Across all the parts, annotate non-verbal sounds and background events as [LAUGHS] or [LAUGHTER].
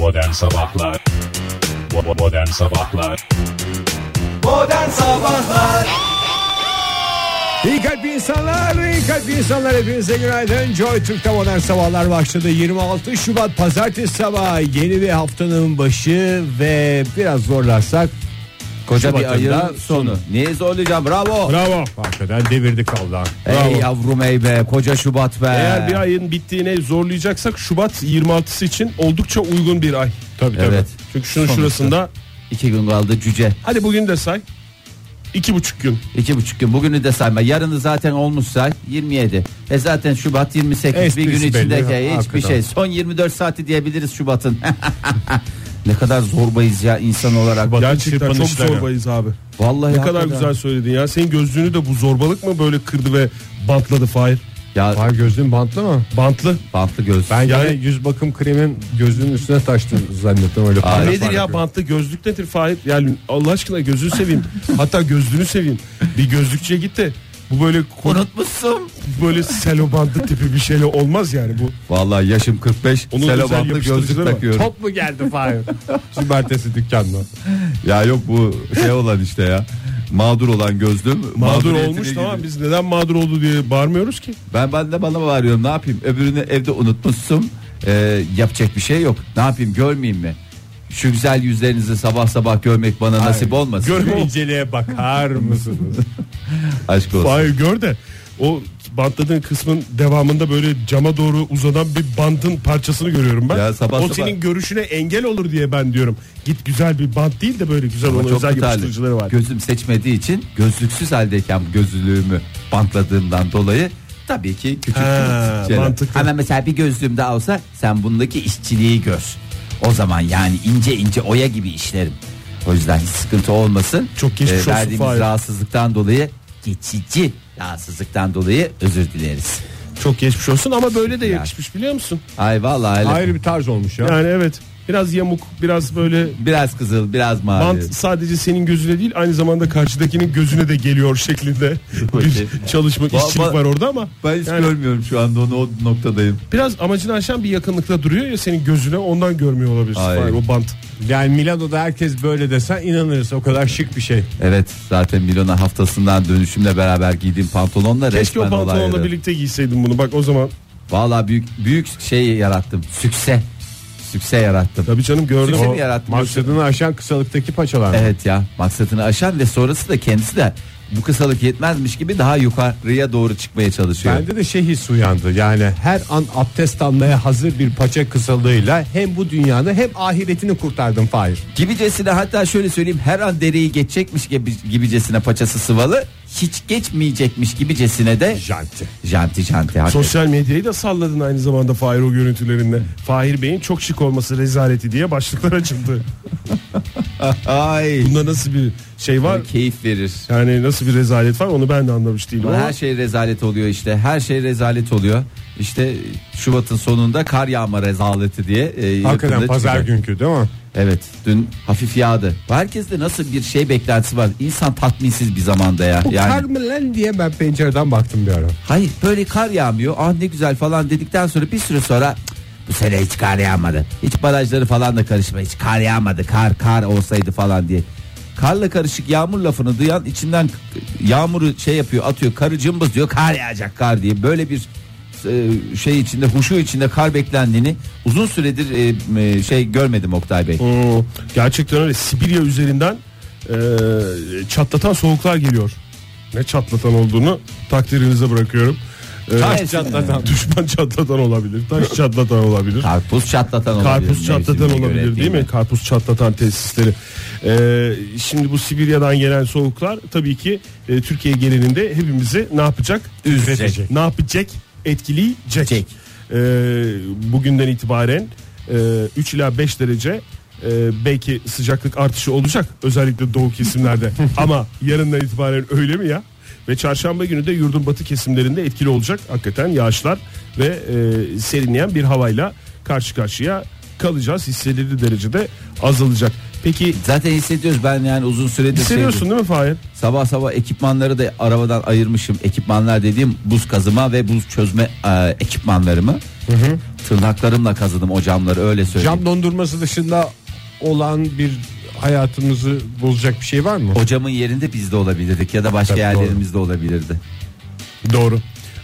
Modern Sabahlar. Modern Sabahlar. Modern Sabahlar. İyi kalp insanlar, iyi kalp insanlar. Hepinize günaydın. Joy Türk'te modern sabahlar başladı. 26 Şubat pazartesi sabahı. Yeni bir haftanın başı ve biraz zorlarsak Koca bir ayın sonu. Niye zorlayacağım? Bravo. Bravo. Hakikaten devirdik Allah. Ey yavrum ey be koca Şubat be. Eğer bir ayın bittiğine zorlayacaksak Şubat 26'sı için oldukça uygun bir ay. Tabii tabii. Evet. Çünkü şunun Sonuçta. şurasında İki gün kaldı cüce. hadi bugün de say. İki buçuk gün. İki buçuk gün. Bugünü de sayma. Yarını zaten olmuş say. 27. E zaten Şubat 28. Esprisi bir gün içindeki belli, hiçbir hakikaten. şey. Son 24 saati diyebiliriz Şubat'ın. [LAUGHS] ne kadar zorbayız ya insan olarak. Bakın Gerçekten çok çırpınışları. zorbayız abi. Vallahi Ne kadar hakikaten. güzel söyledin ya. Senin gözlüğünü de bu zorbalık mı böyle kırdı ve bantladı Fahir? Ya Var gözlüğün bantlı mı? Bantlı. bantlı göz. Ben Yani- yani yüz bakım kremin gözlüğün üstüne taştı zannettim öyle. Aa, parlak Nedir parlak ya böyle. bantlı gözlük nedir Fahir? Yani Allah aşkına gözünü seveyim. Hatta gözlüğünü seveyim. Bir gözlükçüye git de bu böyle Unutmuşsun. böyle selo bandı tipi bir şeyle olmaz yani bu. Vallahi yaşım 45. Onun özel bantlı yapıştırıcıları gözlük var. takıyorum. Top mu geldi Fahir? [LAUGHS] Cumartesi dükkanına. Ya yok bu şey olan işte ya. Mağdur olan gözlüm. Mağdur mağduriyetine olmuş gidiyor. tamam biz neden mağdur oldu diye bağırmıyoruz ki. Ben ben de bana bağırıyorum ne yapayım öbürünü evde unutmuşsun Ee, yapacak bir şey yok ne yapayım görmeyeyim mi şu güzel yüzlerinizi sabah sabah görmek bana nasip olmasın Görme Şu o. inceliğe bakar mısınız? [LAUGHS] aşk olsun Hayır gör de o bantladığın kısmın devamında böyle cama doğru uzanan bir bandın parçasını görüyorum ben. Ya sabah o sabah- senin görüşüne engel olur diye ben diyorum. Git güzel bir bant değil de böyle güzel Ama olan çok özel güzel. yapıştırıcıları var. gözüm seçmediği için gözlüksüz haldeyken gözlüğümü bantladığımdan dolayı tabii ki küçük Ha, şeyler. mantıklı. Ama mesela bir gözlüğüm daha olsa sen bundaki işçiliği gör o zaman yani ince ince oya gibi işlerim o yüzden hiç sıkıntı olmasın Çok geçmiş olsun verdiğimiz Fahir. rahatsızlıktan dolayı geçici rahatsızlıktan dolayı özür dileriz Çok geçmiş olsun ama böyle de yakışmış biliyor musun? Ay vallahi öyle. Ayrı bir tarz olmuş ya. Yani evet biraz yamuk biraz böyle Biraz kızıl biraz mavi. bant sadece senin gözüne değil aynı zamanda karşıdakinin gözüne de geliyor şeklinde [LAUGHS] bir çalışma Ba- işçilik ba- var orada ama Ben hiç Yani- görmüyorum şu anda onu o noktadayım. biraz amacını aşan bir yakınlıkta duruyor ya senin gözüne ondan görmüyor olabilirsin Ay. Fahir, o bant. Yani Milano'da herkes böyle desen inanırız. O kadar şık bir şey. Evet zaten Milona haftasından dönüşümle beraber giydiğim pantolonla Keşke o resmen pantolonla olaydı. birlikte giyseydin bunu bak o zaman. Vallahi büyük büyük şey yarattım. Sükse. Sükse yarattım. Tabii canım gördüm. Sükse mi yarattım? Maksadını aşan kısalıktaki paçalar. Evet ya maksatını aşan ve sonrası da kendisi de bu kısalık yetmezmiş gibi daha yukarıya doğru çıkmaya çalışıyor. Bende de şey his uyandı. Yani her an abdest almaya hazır bir paça kısalığıyla hem bu dünyanı hem ahiretini kurtardım Fahir. Gibicesine hatta şöyle söyleyeyim her an dereyi geçecekmiş gibi, gibicesine paçası sıvalı hiç geçmeyecekmiş gibicesine de Janti. janti janti. hakikaten. Sosyal medyayı da salladın aynı zamanda Fahir o görüntülerinle. Fahir Bey'in çok şık olması rezaleti diye başlıklar açıldı. [LAUGHS] Ay. Bunda nasıl bir şey var? Keyif verir. Yani nasıl bir rezalet var onu ben de anlamış değilim. Ama Ama her şey rezalet oluyor işte. Her şey rezalet oluyor. İşte Şubat'ın sonunda kar yağma rezaleti diye. E, Hakikaten pazar çıkacak. günkü değil mi? Evet dün hafif yağdı. Herkeste nasıl bir şey beklentisi var. İnsan tatminsiz bir zamanda ya. Bu yani kar mı lan diye ben pencereden baktım bir ara. hayır böyle kar yağmıyor. Ah ne güzel falan dedikten sonra bir süre sonra "Cık, bu sene hiç kar yağmadı. Hiç barajları falan da karışma. Hiç kar yağmadı. Kar kar olsaydı falan diye. Karla karışık yağmur lafını duyan içinden yağmuru şey yapıyor atıyor karı cımbız diyor kar yağacak kar diye böyle bir e, şey içinde huşu içinde kar beklendiğini uzun süredir e, e, şey görmedim Oktay Bey. Hmm, gerçekten öyle Sibirya üzerinden e, çatlatan soğuklar geliyor. Ne çatlatan olduğunu takdirinize bırakıyorum. E, Taş çatlatan. Düşman çatlatan olabilir. Taş çatlatan olabilir. Karpuz çatlatan olabilir. Karpuz çatlatan göre, olabilir değil mi? Karpuz çatlatan tesisleri. Ee, şimdi bu Sibirya'dan gelen soğuklar tabii ki e, Türkiye genelinde hepimizi ne yapacak? Üzecek. Ne yapacak? Etkileyecek. Çek. Ee, bugünden itibaren e, 3 ila 5 derece e, belki sıcaklık artışı olacak özellikle doğu kesimlerde [LAUGHS] ama yarından itibaren öyle mi ya? Ve çarşamba günü de yurdun batı kesimlerinde etkili olacak hakikaten yağışlar ve e, serinleyen bir havayla karşı karşıya kalacağız. Hissedilir derecede azalacak. Peki Zaten hissediyoruz ben yani uzun süredir hissediyorsun şey- değil mi Fahir? Sabah sabah ekipmanları da arabadan ayırmışım. Ekipmanlar dediğim buz kazıma ve buz çözme e, ekipmanlarımı. Tırnaklarımla kazıdım o camları öyle söyleyeyim. Cam dondurması dışında olan bir hayatımızı bozacak bir şey var mı? O camın yerinde biz de olabilirdik ya da başka Tabii, doğru. yerlerimizde olabilirdi. Doğru.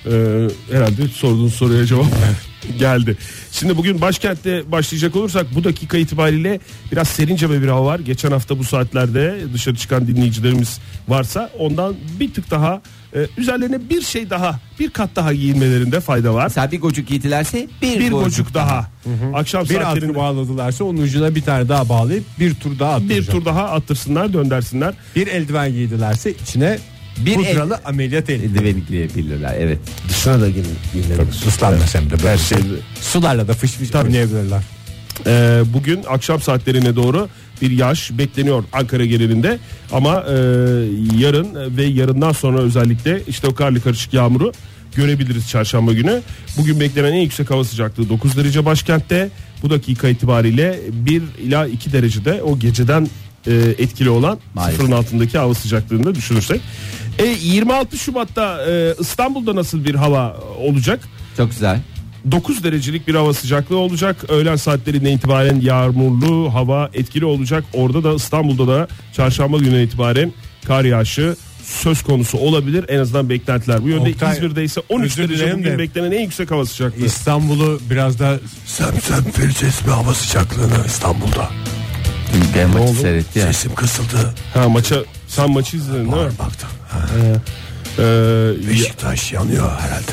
Ee, herhalde sorduğun soruya cevap [LAUGHS] geldi. Şimdi bugün başkentte başlayacak olursak bu dakika itibariyle biraz serince bir hava var. Geçen hafta bu saatlerde dışarı çıkan dinleyicilerimiz varsa ondan bir tık daha e, üzerlerine bir şey daha bir kat daha giyinmelerinde fayda var. Mesela bir gocuk giydilerse bir, Bir gocuk, gocuk daha. Akşam Bir saatlerinde bağladılarsa onun ucuna bir tane daha bağlayıp bir tur daha bir attıracak. tur daha attırsınlar döndersinler. Bir eldiven giydilerse içine Bir pudralı ameliyat eldiveni. Eldiveni giyebilirler evet. Dışına da giyin. Islanmaz hem de böyle. Her şey. Sularla da fış fış oynayabilirler. Ee, bugün akşam saatlerine doğru bir yağış bekleniyor Ankara genelinde ama e, yarın ve yarından sonra özellikle işte o karlı karışık yağmuru görebiliriz çarşamba günü. Bugün beklenen en yüksek hava sıcaklığı 9 derece başkentte. Bu dakika itibariyle 1 ila 2 derecede o geceden e, etkili olan Maalesef. sıfırın altındaki hava sıcaklığını düşünürsek. E, 26 Şubat'ta e, İstanbul'da nasıl bir hava olacak? Çok güzel. 9 derecelik bir hava sıcaklığı olacak. Öğlen saatlerinde itibaren yağmurlu hava etkili olacak. Orada da İstanbul'da da çarşamba gününe itibaren kar yağışı söz konusu olabilir. En azından beklentiler bu yönde. Oktay, İzmir'de ise 13 özür derece bugün de- beklenen en yüksek hava sıcaklığı. İstanbul'u biraz da semsem vereceğiz mi hava sıcaklığını İstanbul'da? Dün ben maçı seyretti ya. Sesim kısıldı. Ha maça sen maçı izledin değil mi? baktım. Ee, ya- Beşiktaş yanıyor herhalde.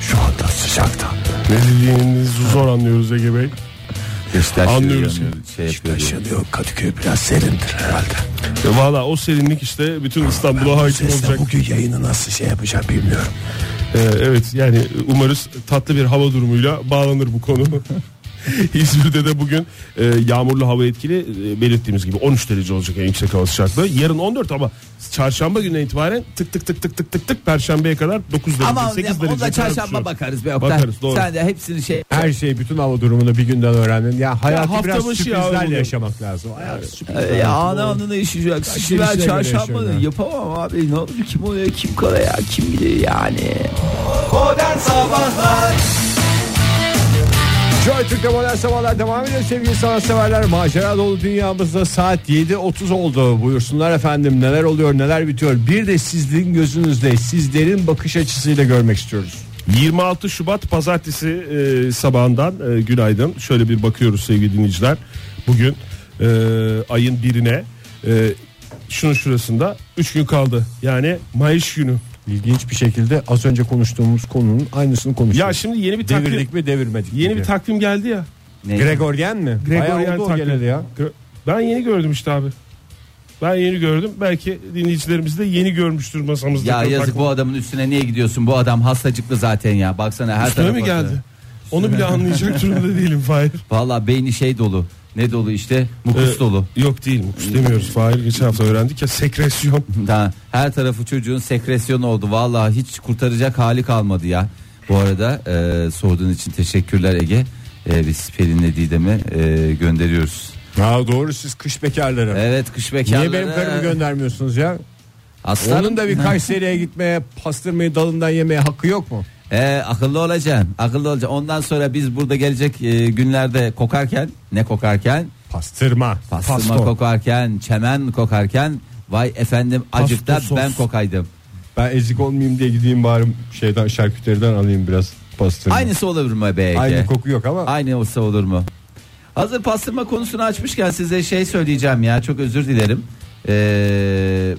Şu anda sıcakta. ne dediğinizi zor anlıyoruz Ege Bey. Beşiktaş Anlıyoruz. yanıyor, Şey diye. yanıyor. Kadıköy biraz serindir herhalde. E, Valla o serinlik işte bütün İstanbul'a hakim olacak. bugün yayını nasıl şey yapacağım bilmiyorum. Ee, evet yani umarız tatlı bir hava durumuyla bağlanır bu konu. [LAUGHS] [LAUGHS] İzmir'de de bugün e, yağmurlu hava etkili e, belirttiğimiz gibi 13 derece olacak en yüksek hava sıcaklığı. Yarın 14 ama çarşamba gününe itibaren tık tık tık tık tık tık tık perşembeye kadar 9 derece Ama 8 ya, derece. kadar çarşamba düşüyor. bakarız be Oktay. Bakarız, doğru. Sen de hepsini şey Her şey bütün hava durumunu bir günden öğrendin. Ya hayatı hafta biraz ya sürprizlerle bugün. yaşamak lazım. Hayat sürprizlerle. ya ana anını yaşayacak. Ben çarşamba ya. yapamam abi. Ne olur kim o ya kim kala ya kim bilir yani. Modern Sabahlar Joy Türk'te modern sabahlar devam ediyor sevgili sanatseverler. Macera dolu dünyamızda saat 7.30 oldu. Buyursunlar efendim neler oluyor neler bitiyor. Bir de sizin gözünüzde sizlerin bakış açısıyla görmek istiyoruz. 26 Şubat pazartesi e, sabahından e, günaydın. Şöyle bir bakıyoruz sevgili dinleyiciler. Bugün e, ayın birine e, şunun şurasında 3 gün kaldı. Yani Mayıs günü. İlginç bir şekilde az önce konuştuğumuz konunun aynısını konuşuyoruz. Ya şimdi yeni bir takvim Devirdik mi devirmedik yeni mi? bir takvim geldi ya. Ne? Gregoryen mi? Gregoryen Bayağı oldu o takvim. ya. Ben yeni gördüm işte abi. Ben yeni gördüm. Belki dinleyicilerimiz de yeni görmüştür masamızda. Ya yazık bu adamın üstüne niye gidiyorsun? Bu adam hastacıklı zaten ya. Baksana her Üstüne tarafa. mi geldi? Onu bile anlayacak [LAUGHS] durumda değilim Fahir. Valla beyni şey dolu. Ne dolu işte? Mukus Ee, dolu. Yok değil mukus demiyoruz Fahir. Geçen hafta öğrendik ya sekresyon. [LAUGHS] Daha her tarafı çocuğun sekresyon oldu. Vallahi hiç kurtaracak hali kalmadı ya. Bu arada e, sorduğun için teşekkürler Ege. E, biz Pelin'le Didem'e e, gönderiyoruz. Ha doğru siz kış bekarları. Evet kış bekarları. Niye benim karımı göndermiyorsunuz ya? Aslanım. Onun da bir [LAUGHS] Kayseri'ye gitmeye, pastırmayı dalından yemeye hakkı yok mu? E, akıllı olacaksın. Akıllı olacaksın. Ondan sonra biz burada gelecek e, günlerde kokarken ne kokarken Pastırma. pastırma Pastor. kokarken çemen kokarken vay efendim acıkta Pasto sos. ben kokaydım. Ben ezik olmayayım diye gideyim bari şeyden şarküteriden alayım biraz pastırma. Aynısı olur mu be Ege? Aynı koku yok ama. Aynı olsa olur mu? Hazır pastırma konusunu açmışken size şey söyleyeceğim ya çok özür dilerim. Ee,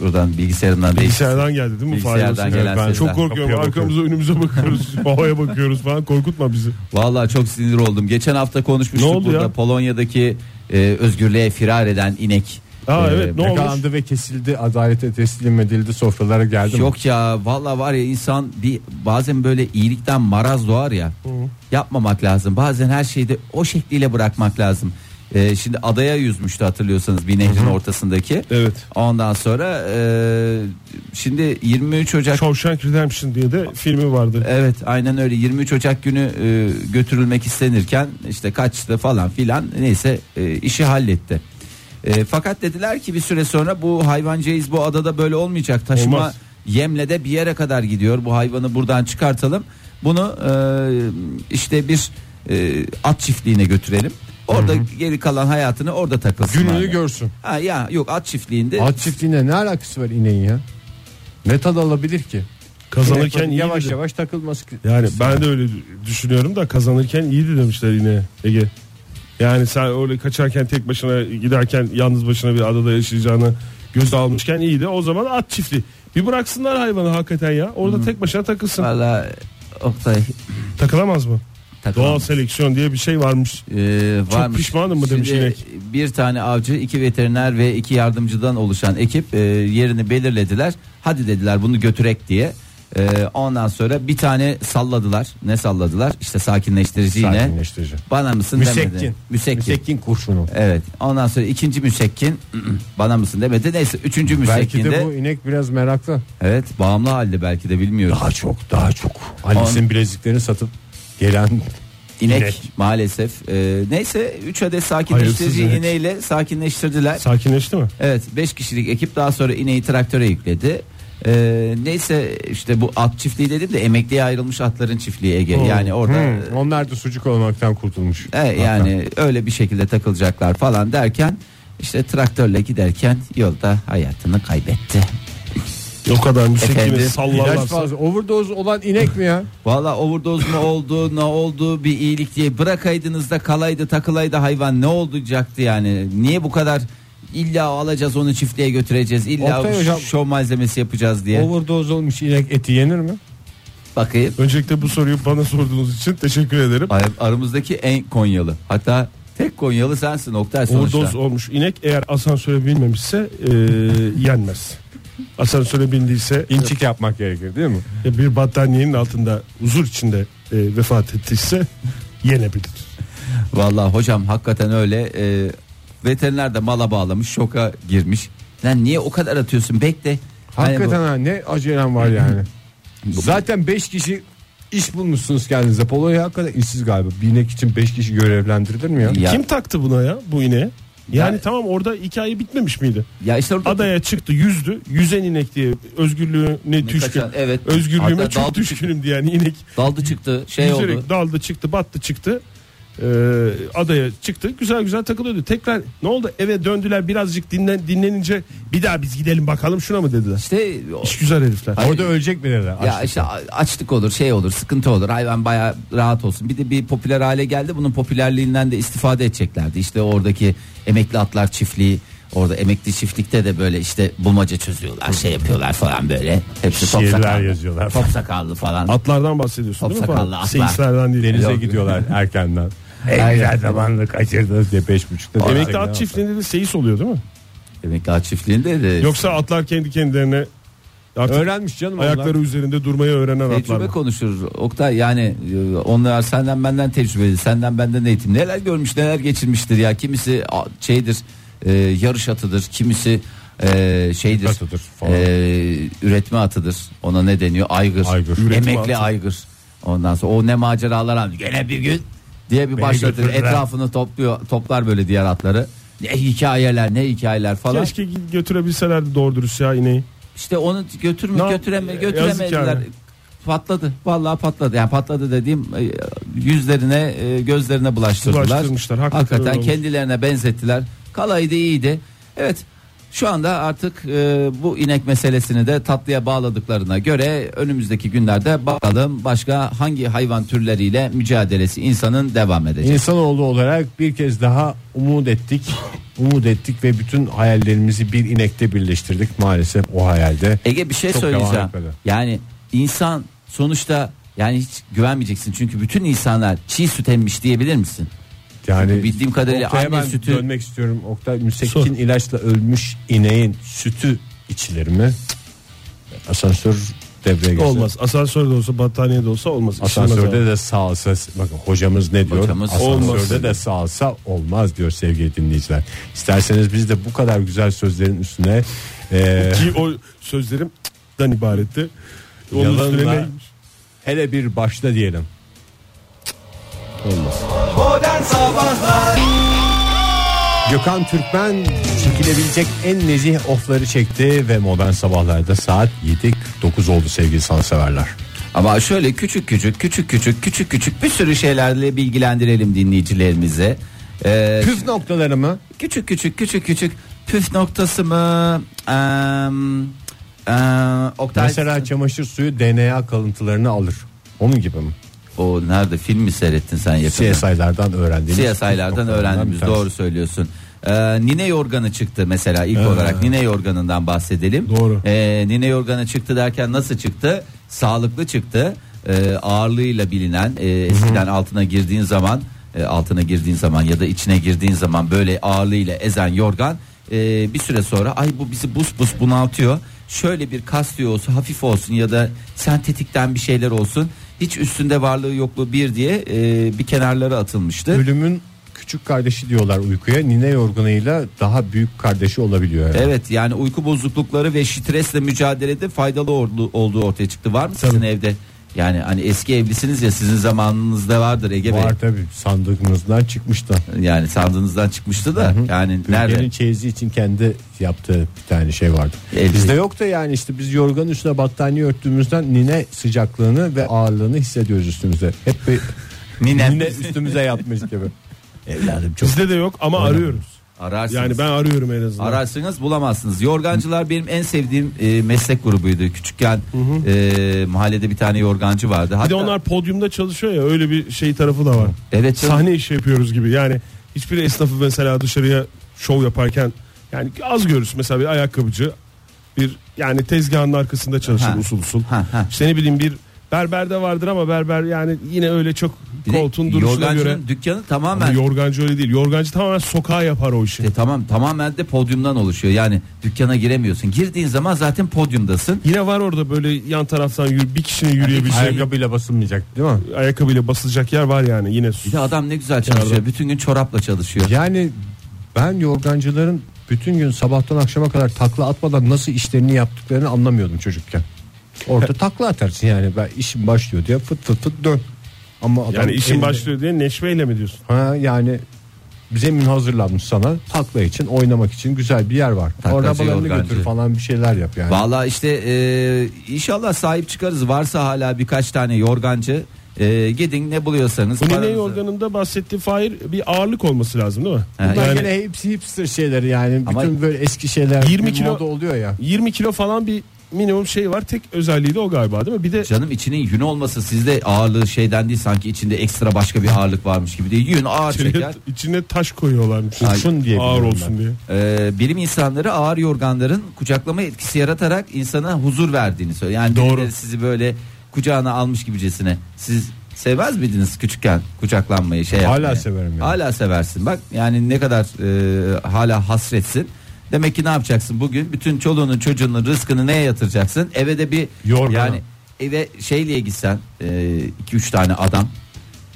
buradan bilgisayarımdan değil. Bilgisayardan geldi değil mi? Bilgisayardan gelen ben sesler. çok korkuyorum. Kapıya Arkamıza önümüze bakıyoruz. [LAUGHS] havaya bakıyoruz falan. Korkutma bizi. Vallahi çok sinir oldum. Geçen hafta konuşmuştuk Ne oldu burada ya? Polonya'daki e, özgürlüğe firar eden inek. Aa Ee, evet ne olmuş? Yakalandı ve kesildi, adalete teslim edildi, sofralara geldi mi? Yok ya vallahi var ya insan bir bazen böyle iyilikten maraz doğar ya. Yapmamak lazım. Bazen her şeyi de o şekliyle bırakmak lazım. Ee, şimdi adaya yüzmüştü hatırlıyorsanız bir nehrin ortasındaki. Evet. Ondan sonra e, şimdi 23 Ocak Shawshank Redemption diye de filmi vardı. Evet aynen öyle 23 Ocak günü e, götürülmek istenirken işte kaçtı falan filan neyse e, işi halletti. E, fakat dediler ki bir süre sonra bu hayvancağız bu adada böyle olmayacak taşıma Olmaz. yemle de bir yere kadar gidiyor bu hayvanı buradan çıkartalım. Bunu e, işte bir e, at çiftliğine götürelim. Orada geri kalan hayatını orada takılsın. Gününü abi. görsün. Ha ya yok at çiftliğinde. At çiftliğine ne alakası var ineğin ya? Ne tad alabilir ki? Kazanırken iyiydi. yavaş yavaş takılması. Yani ben de öyle düşünüyorum da kazanırken iyiydi demişler yine Ege. Yani sen öyle kaçarken tek başına giderken yalnız başına bir adada yaşayacağını göze almışken iyiydi. O zaman at çiftliği. Bir bıraksınlar hayvanı hakikaten ya. Orada tek başına takılsın. Valla Oktay Takılamaz mı? Takılamaz. Doğal seleksiyon diye bir şey varmış. Ee, varmış. pişmanım mı demiş Şimdi inek. Bir tane avcı, iki veteriner ve iki yardımcıdan oluşan ekip e, yerini belirlediler. Hadi dediler bunu götürek diye. E, ondan sonra bir tane salladılar. Ne salladılar? İşte sakinleştirici yine. Sakinleştirici. Bana mısın Müsekkin. demedi. Müsekkin. Müsekkin kurşunu. Evet. Ondan sonra ikinci müsekkin [CLEARS THROAT] bana mısın demedi. Neyse üçüncü Belki müsekkin de de bu inek biraz meraklı. evet bağımlı halde belki de bilmiyorum. Daha çok daha çok. Alice'in bileziklerini satıp gelen İnek, İnek. maalesef. E, neyse 3 adet sakinleştirici Hayırsız inek. iğneyle sakinleştirdiler. Sakinleşti mi? Evet 5 kişilik ekip daha sonra ineği traktöre yükledi. Ee, neyse işte bu at çiftliği dedim de emekliye ayrılmış atların çiftliği Ege. Yani orada Hmm, onlar da sucuk olmaktan kurtulmuş. e, yani öyle bir şekilde takılacaklar falan derken işte traktörle giderken yolda hayatını kaybetti. O kadar müsekkini Efendim? İlaç sallarlarsa. fazla. Overdose olan inek mi ya? [LAUGHS] Valla overdose mu oldu ne oldu bir iyilik diye bırakaydınız da kalaydı takılaydı hayvan ne olacaktı yani. Niye bu kadar illa alacağız onu çiftliğe götüreceğiz illa Oktay hocam- şov malzemesi yapacağız diye. Overdose olmuş inek eti yenir mi? Bakayım. Öncelikle bu soruyu bana sorduğunuz için teşekkür ederim. Ay- Aramızdaki en Konyalı. Hatta tek Konyalı sensin Oktay sonuçta. Overdose olmuş inek eğer asansöre binmemişse e, yenmez. Asansöre bindiyse İnçik yapmak gerekir değil mi? e, bir battaniyenin altında huzur içinde e, vefat ettiyse yenebilir. Vallahi hocam hakikaten öyle. Ee, veteriner de mala bağlamış şoka girmiş. Lan niye o kadar atıyorsun bekle. Hani Hakikaten ha ne acelem var yani. [LAUGHS] Zaten 5 kişi iş bulmuşsunuz kendinize. Polonya hakikaten işsiz galiba. Bir inek için 5 kişi görevlendirilir mi ya? Ya- Kim taktı buna ya bu ineğe? Yani Ya- tamam orada hikaye bitmemiş miydi? Ya işte orada Adaya çıktı yüzdü. Yüzen inek diye özgürlüğüne düşkün. kaçan- evet. Özgürlüğüme Hatta çok düşkünüm diyen inek. daldı çıktı şey yüzerek oldu. daldı çıktı battı çıktı. Ee, adaya çıktı güzel güzel takılıyordu. Tekrar ne oldu eve döndüler birazcık dinlen, dinlenince bir daha biz gidelim bakalım şuna mı dediler. İşte o- İş güzel herifler. Hayır. Orada ölecek mi dediler? ya işte açlık olur şey olur sıkıntı olur hayvan baya rahat olsun bir de bir popüler hale geldi bunun popülerliğinden de istifade edeceklerdi işte oradaki emekli atlar çiftliği orada emekli çiftlikte de böyle işte bulmaca çözüyorlar şey yapıyorlar falan böyle hepsi top Şiirler sakallı yazıyorlar. top sakallı falan Atlardan bahsediyorsun Top değil mi? sakallı falan? atlar. Seyislerden değil. Denize Yok. gidiyorlar erkenden. En güzel zamanını kaçırdınız diye 5.30'da. Emekli at çiftliğinde de seyis oluyor değil mi? emekli at çiftliğinde de Yoksa atlar kendi kendilerine artık Öğrenmiş canım onlar. ayakları üzerinde durmayı öğrenen atlar Tecrübe mı? konuşur Oktay yani e, onlar senden benden tecrübeli senden benden eğitim neler görmüş neler geçirmiştir ya kimisi şeydir e, yarış atıdır kimisi e, şeydir Atıdır falan. e, üretme atıdır ona ne deniyor aygır, Aygır. Emekli atı. aygır ondan sonra o ne maceralar almış gene bir gün diye bir başlatır götürdüler. etrafını topluyor toplar böyle diğer atları ne hikayeler ne hikayeler falan Keşke götürebilselerdi doğru dürüst ya ineği. işte onu götürme Ne- götüreme götüremediler. yani. Patladı. Vallahi patladı. Yani patladı dediğim e, yüzlerine, e, gözlerine bulaştırdılar. Bulaştırmışlar, hakikaten Hakikaten kendilerine benzettiler. Kalaydı iyiydi. Evet. Şu anda artık e, bu inek meselesini de tatlıya bağladıklarına göre önümüzdeki günlerde bakalım başka hangi hayvan türleriyle mücadelesi insanın devam edecek. İnsanoğlu olarak bir kez daha umut ettik. Umut ettik ve bütün hayallerimizi bir inekte birleştirdik. Maalesef o hayalde. Ege bir şey söyleyeceğim. Yani insan sonuçta yani hiç güvenmeyeceksin. Çünkü bütün insanlar çiğ süt emmiş diyebilir misin? Yani Bildiğim kadarıyla Oktay'a anne ben sütü- dönmek istiyorum. Oktay müsekkin Sor. ilaçla ölmüş ineğin sütü içilir mi? Asansör devreye girse. Olmaz. Asansörde olsa battaniye de olsa olmaz. Asansörde de sağalsa bakın hocamız ne diyor? Hocamız Asansörde olmaz. de sağalsa olmaz diyor sevgili dinleyiciler. İsterseniz biz de bu kadar güzel sözlerin üstüne e, Ki o sözlerim dan ibaretti. Onun Yalanla- üstüne neymiş? hele bir başla diyelim. Olmaz. Modern Sabahlar Gökhan Türkmen çekilebilecek en nezih ofları çekti ve modern sabahlarda saat 7.49 oldu sevgili sanseverler. Ama şöyle küçük küçük küçük küçük küçük küçük bir sürü şeylerle bilgilendirelim dinleyicilerimize. Ee, Püf noktaları mı? küçük küçük küçük küçük püf noktası mı? Eee, eee, Oktay, Mesela çamaşır suyu DNA kalıntılarını alır. Onun gibi mi? O nerede film mi seyrettin sen yakında? CSI'lardan öğrendiğimiz. CSI'lardan öğrendiğimiz doğru söylüyorsun. Ee, nine yorganı çıktı mesela ilk olarak nine yorganından bahsedelim. Doğru. Ee, nine yorganı çıktı derken nasıl çıktı? Sağlıklı çıktı. Ee, ağırlığıyla bilinen e, eskiden altına girdiğin zaman e, altına girdiğin zaman ya da içine girdiğin zaman böyle ağırlığıyla ezen yorgan e, bir süre sonra ay bu bizi bus bus bunaltıyor. Şöyle bir kastıyor olsun hafif olsun ya da sentetikten bir şeyler olsun. Hiç üstünde varlığı yokluğu bir diye e, bir kenarlara atılmıştı. Ölümün küçük kardeşi diyorlar uykuya. Nine yorganıyla daha büyük kardeşi olabiliyor. Yani. Evet yani uyku bozuklukları ve stresle mücadelede faydalı oldu- olduğu ortaya çıktı. Var mı sizin evde? Yani hani eski evlisiniz ya sizin zamanınızda vardır Ege Bey. Var tabii sandığımızdan çıkmış da. Yani sandığınızdan çıkmıştı da yani Nerede? nerede? çeyizi için kendi yaptığı bir tane şey vardı. Elde- Bizde yok da yani işte biz yorganın üstüne battaniye örttüğümüzden nine sıcaklığını ve ağırlığını hissediyoruz üstümüzde. Hep bir [LAUGHS] Ninem. nine üstümüze yatmış gibi. Evladım çok Bizde de yok ama arıyoruz. Ararsınız. Yani ben arıyorum en azından. Ararsınız bulamazsınız. Yorgancılar benim en sevdiğim e, meslek grubuydu. Küçükken e, mahallede bir tane yorgancı vardı. Bir Hatta, de onlar podyumda çalışıyor ya öyle bir şey tarafı da var. evet canım. Sahne işi yapıyoruz gibi. Yani hiçbir esnafı mesela dışarıya şov yaparken yani az görürüz mesela bir ayakkabıcı bir yani tezgahın arkasında çalışır Ha. usul usul. Ha, ha. İşte ne bileyim bir berberde vardır ama berber yani yine öyle çok Bir de koltuğun duruşuna yorgancının göre. dükkanı tamamen Ama yorgancı öyle değil. Yorgancı tamamen sokağa yapar o işi. E, tamam tamamen de podyumdan oluşuyor. Yani dükkana giremiyorsun. Girdiğin zaman zaten podyumdasın. Yine var orada böyle yan taraftan yürü, bir kişinin yürüyebileceği Ayakkabıyla basılmayacak değil mi? ayakkabıyla basılacak yer var yani yine. Bir de adam ne güzel çalışıyor. Bütün gün çorapla çalışıyor. Yani ben yorgancıların bütün gün sabahtan akşama kadar takla atmadan nasıl işlerini yaptıklarını anlamıyordum çocukken. Orada takla atarsın yani ben işim başlıyor diye fıt fıt fıt dön. Ama adam Yani işin elinde- başlıyor diye neşveyle mi diyorsun? Ha yani zemin hazırlanmış sana takla için oynamak için güzel bir yer var. Taklacı, Orada balarını yorgancı. götür falan bir şeyler yap yani. Vallahi işte e, inşallah sahip çıkarız. Varsa hala birkaç tane yorgancı e, gidin ne buluyorsanız. Bu nene paranızı- yorganında bahsettiği Fahir bir ağırlık olması lazım değil mi? Ha, Bunlar yani- gene hepsi hipster şeyleri yani. Ama- Bütün böyle eski şeyler 20 bir kilo- moda oluyor ya. 20 kilo falan bir minimum şey var. Tek özelliği de o galiba değil mi? Bir de Canım içinin yün olması sizde ağırlığı şeyden değil sanki içinde ekstra başka bir ağırlık varmış gibi değil. Yün ağır içine, çeker. içine taş koyuyorlarmış. Kurşun diye Ağır biliyorum olsun ben. diye. Ee, bilim insanları ağır yorganların kucaklama etkisi yaratarak insana huzur verdiğini söylüyor. Yani Doğru. birileri sizi böyle kucağına almış gibicesine. Siz sevmez miydiniz küçükken kucaklanmayı şey Hala yapmayı? severim yani. Hala seversin. Bak yani ne kadar e, hala hasretsin. Demek ki ne yapacaksın bugün? Bütün çoluğunun çocuğunun rızkını neye yatıracaksın? Eve de bir Yorgana. yani eve şeyliğe gitsen 2 üç tane adam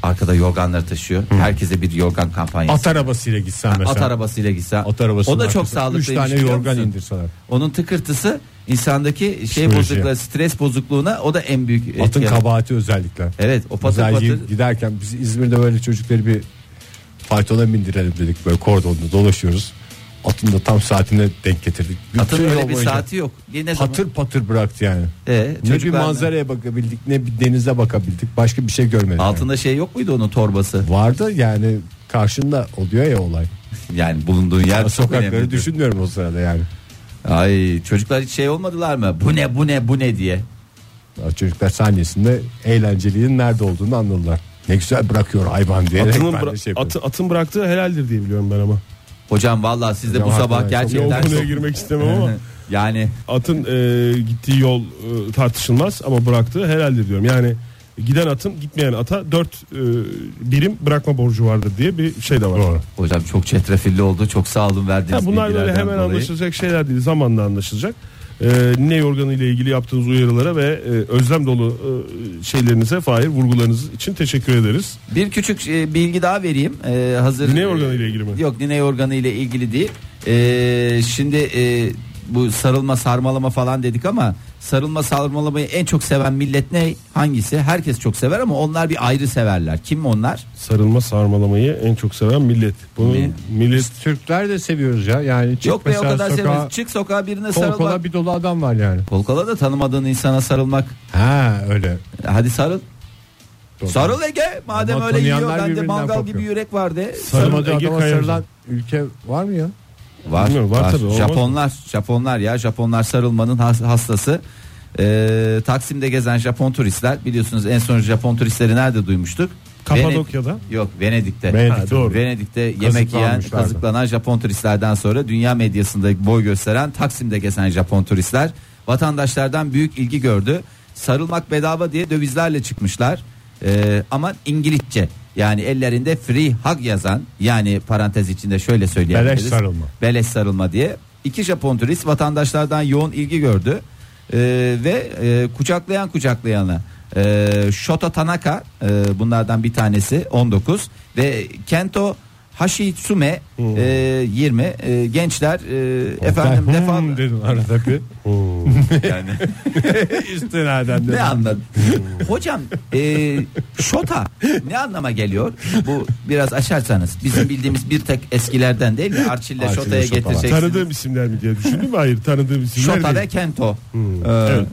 arkada yorganları taşıyor. Herkese bir yorgan kampanyası. At arabasıyla gitsen mesela. At arabasıyla gitsen. At arabasının o da çok arkasına sağlıklı. Üç tane yorgan indirseler. Onun tıkırtısı insandaki şey Psikoloji. bozukluğu, stres bozukluğuna o da en büyük Atın etken. kabahati özellikle. Evet o patır Mesela patır. giderken biz İzmir'de böyle çocukları bir faytona bindirelim dedik böyle kordonda dolaşıyoruz. Atın da tam saatine denk getirdik. Atın Bütün öyle yol bir boyunca saati yok. Ne zaman? Patır patır bıraktı yani. Ee, Ne bir çocuklar- manzaraya bakabildik ne bir denize bakabildik. Başka bir şey görmedik. Altında şey yok muydu onun torbası? yani. Vardı yani karşında oluyor ya olay. Yani bulunduğun yer çok Sokakları önemli. düşünmüyorum o sırada yani. Ay çocuklar hiç şey olmadılar mı? Bu ne bu ne bu ne diye. Çocuklar sahnesinde eğlenceliğin nerede olduğunu anladılar. Ne güzel bırakıyor hayvan diye. Atının, bıra- şey atı- atın bıraktığı helaldir diye biliyorum ben ama. Hocam vallahi siz de bu sabah hakikaten çok- gerçekten konuya girmek istemem ama [LAUGHS] yani atın e, gittiği yol e, tartışılmaz ama bıraktığı helaldir diyorum. Yani giden atın gitmeyen ata 4 birim bırakma borcu vardır diye bir şey de var. Doğru. hocam çok çetrefilli oldu. Çok sağ olun verdiğiniz Ha, bunlar böyle hemen dolayı. anlaşılacak şeyler değil. Zamanla anlaşılacak. Ee, ne yorganı ile ilgili yaptığınız uyarılara ve e, özlem dolu e, şeylerinize Fahir vurgularınız için teşekkür ederiz. Bir küçük e, bilgi daha vereyim. E, hazır Nine organı ile ilgili mi? Yok nine organı ile ilgili değil. E, şimdi e, bu sarılma sarmalama falan dedik ama sarılma sarmalamayı en çok seven millet ne? Hangisi? Herkes çok sever ama onlar bir ayrı severler. Kim onlar? Sarılma sarmalamayı en çok seven millet. Bunu Mi- millet Biz Türkler de seviyoruz ya. Yani çık Yok be o mesela kadar sokağa, sevmez. Çık sokağa birine sarıl kola bak. bir dolu adam var yani. Kol kola da tanımadığın insana sarılmak. Ha öyle. Hadi sarıl. Doğru. Sarıl Ege. Madem Ama öyle yiyor bende mangal korkuyor. gibi yürek var de. Tanımadığı Ege adama sarılan ülke var mı ya? Var, Bilmiyorum, var var. tabii? Japonlar, Japonlar ya, Japonlar sarılmanın has- hastası. Ee, Taksim'de gezen Japon turistler biliyorsunuz en son Japon turistleri nerede duymuştuk? Kapadokya'da. Vened- Yok Venedik'te. Venedik, doğru. Venedik'te yemek yiyen, kazıklanan Japon turistlerden sonra dünya medyasında boy gösteren Taksim'de gezen Japon turistler vatandaşlardan büyük ilgi gördü. Sarılmak bedava diye dövizlerle çıkmışlar. Ee, ama İngilizce yani ellerinde free hug yazan yani parantez içinde şöyle söyleyebiliriz. Beleş sarılma. Beleş sarılma diye. İki Japon turist vatandaşlardan yoğun ilgi gördü. Ee, ve e, kucaklayan kucaklayana e, Shota Tanaka e, bunlardan bir tanesi 19 ve Kento Hashitsume e, 20 e, gençler e, efendim Ben defa hmm dedin arada bir. [LAUGHS] yani [LAUGHS] İstinaden ne anladın? Hocam e, Shota ne anlama geliyor? Bu biraz açarsanız bizim bildiğimiz bir tek eskilerden değil mi? Arçille var. getireceksiniz. Tanıdığım isimler mi diye düşündüm. Hayır tanıdığım isimler Shota ve değil. Kento. Hmm, Ee, evet.